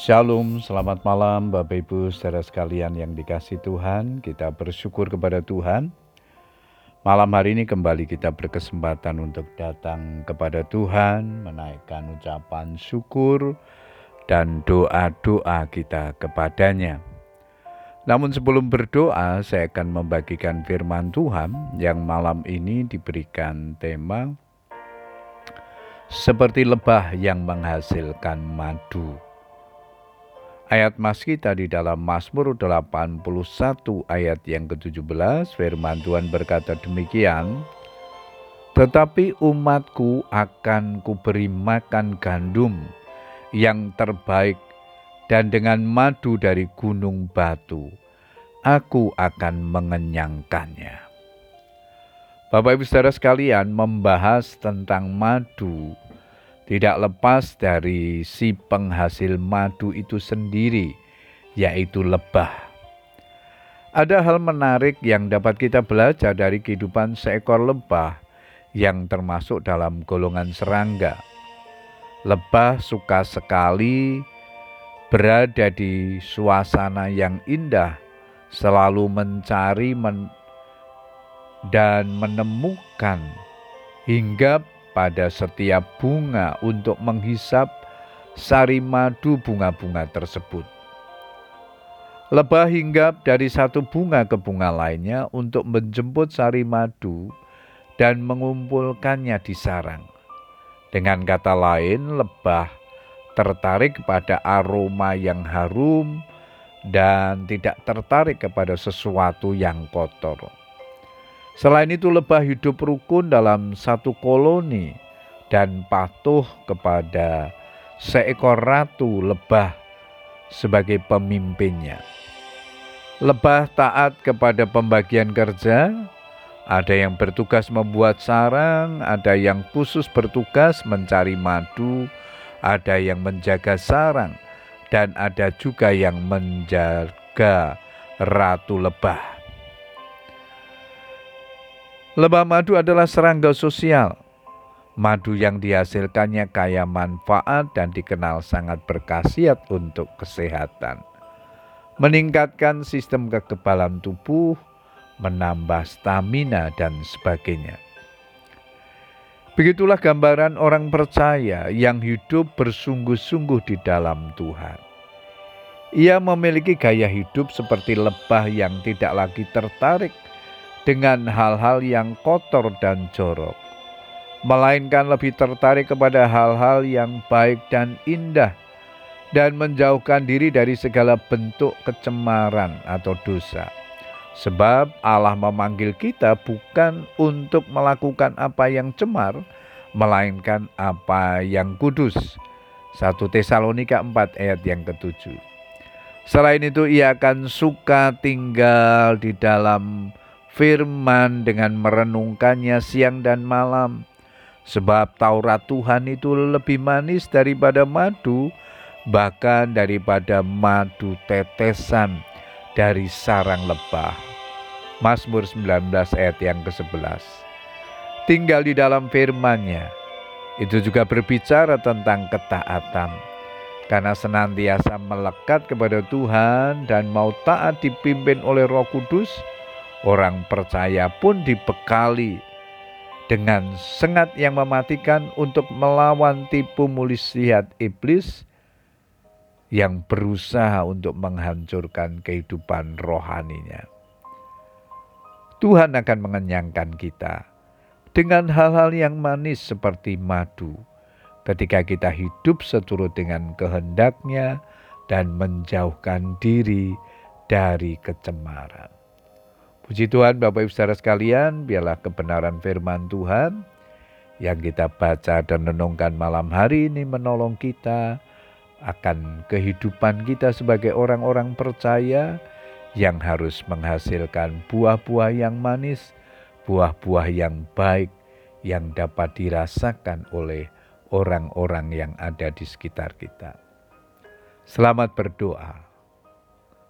Shalom, selamat malam Bapak Ibu saudara sekalian yang dikasih Tuhan. Kita bersyukur kepada Tuhan. Malam hari ini kembali kita berkesempatan untuk datang kepada Tuhan, menaikkan ucapan syukur dan doa-doa kita kepadanya. Namun sebelum berdoa, saya akan membagikan firman Tuhan yang malam ini diberikan tema seperti lebah yang menghasilkan madu. Ayat mas kita di dalam Mazmur 81 ayat yang ke-17 firman Tuhan berkata demikian Tetapi umatku akan kuberi makan gandum yang terbaik dan dengan madu dari gunung batu aku akan mengenyangkannya. Bapak Ibu Saudara sekalian membahas tentang madu tidak lepas dari si penghasil madu itu sendiri, yaitu lebah. Ada hal menarik yang dapat kita belajar dari kehidupan seekor lebah yang termasuk dalam golongan serangga. Lebah suka sekali berada di suasana yang indah, selalu mencari men dan menemukan hingga pada setiap bunga untuk menghisap sari madu bunga-bunga tersebut. Lebah hinggap dari satu bunga ke bunga lainnya untuk menjemput sari madu dan mengumpulkannya di sarang. Dengan kata lain, lebah tertarik kepada aroma yang harum dan tidak tertarik kepada sesuatu yang kotor. Selain itu lebah hidup rukun dalam satu koloni dan patuh kepada seekor ratu lebah sebagai pemimpinnya. Lebah taat kepada pembagian kerja, ada yang bertugas membuat sarang, ada yang khusus bertugas mencari madu, ada yang menjaga sarang, dan ada juga yang menjaga ratu lebah. Lebah madu adalah serangga sosial. Madu yang dihasilkannya kaya manfaat dan dikenal sangat berkhasiat untuk kesehatan. Meningkatkan sistem kekebalan tubuh, menambah stamina, dan sebagainya. Begitulah gambaran orang percaya yang hidup bersungguh-sungguh di dalam Tuhan. Ia memiliki gaya hidup seperti lebah yang tidak lagi tertarik dengan hal-hal yang kotor dan jorok, melainkan lebih tertarik kepada hal-hal yang baik dan indah, dan menjauhkan diri dari segala bentuk kecemaran atau dosa. Sebab Allah memanggil kita bukan untuk melakukan apa yang cemar, melainkan apa yang kudus. 1 Tesalonika 4 ayat yang ketujuh. Selain itu ia akan suka tinggal di dalam firman dengan merenungkannya siang dan malam. Sebab Taurat Tuhan itu lebih manis daripada madu, bahkan daripada madu tetesan dari sarang lebah. Mazmur 19 ayat yang ke-11. Tinggal di dalam firman-Nya. Itu juga berbicara tentang ketaatan. Karena senantiasa melekat kepada Tuhan dan mau taat dipimpin oleh Roh Kudus, Orang percaya pun dibekali dengan sengat yang mematikan untuk melawan tipu mulisiat iblis yang berusaha untuk menghancurkan kehidupan rohaninya. Tuhan akan mengenyangkan kita dengan hal-hal yang manis seperti madu ketika kita hidup seturut dengan kehendaknya dan menjauhkan diri dari kecemaran. Puji Tuhan Bapak Ibu Saudara sekalian, biarlah kebenaran firman Tuhan yang kita baca dan renungkan malam hari ini menolong kita akan kehidupan kita sebagai orang-orang percaya yang harus menghasilkan buah-buah yang manis, buah-buah yang baik yang dapat dirasakan oleh orang-orang yang ada di sekitar kita. Selamat berdoa.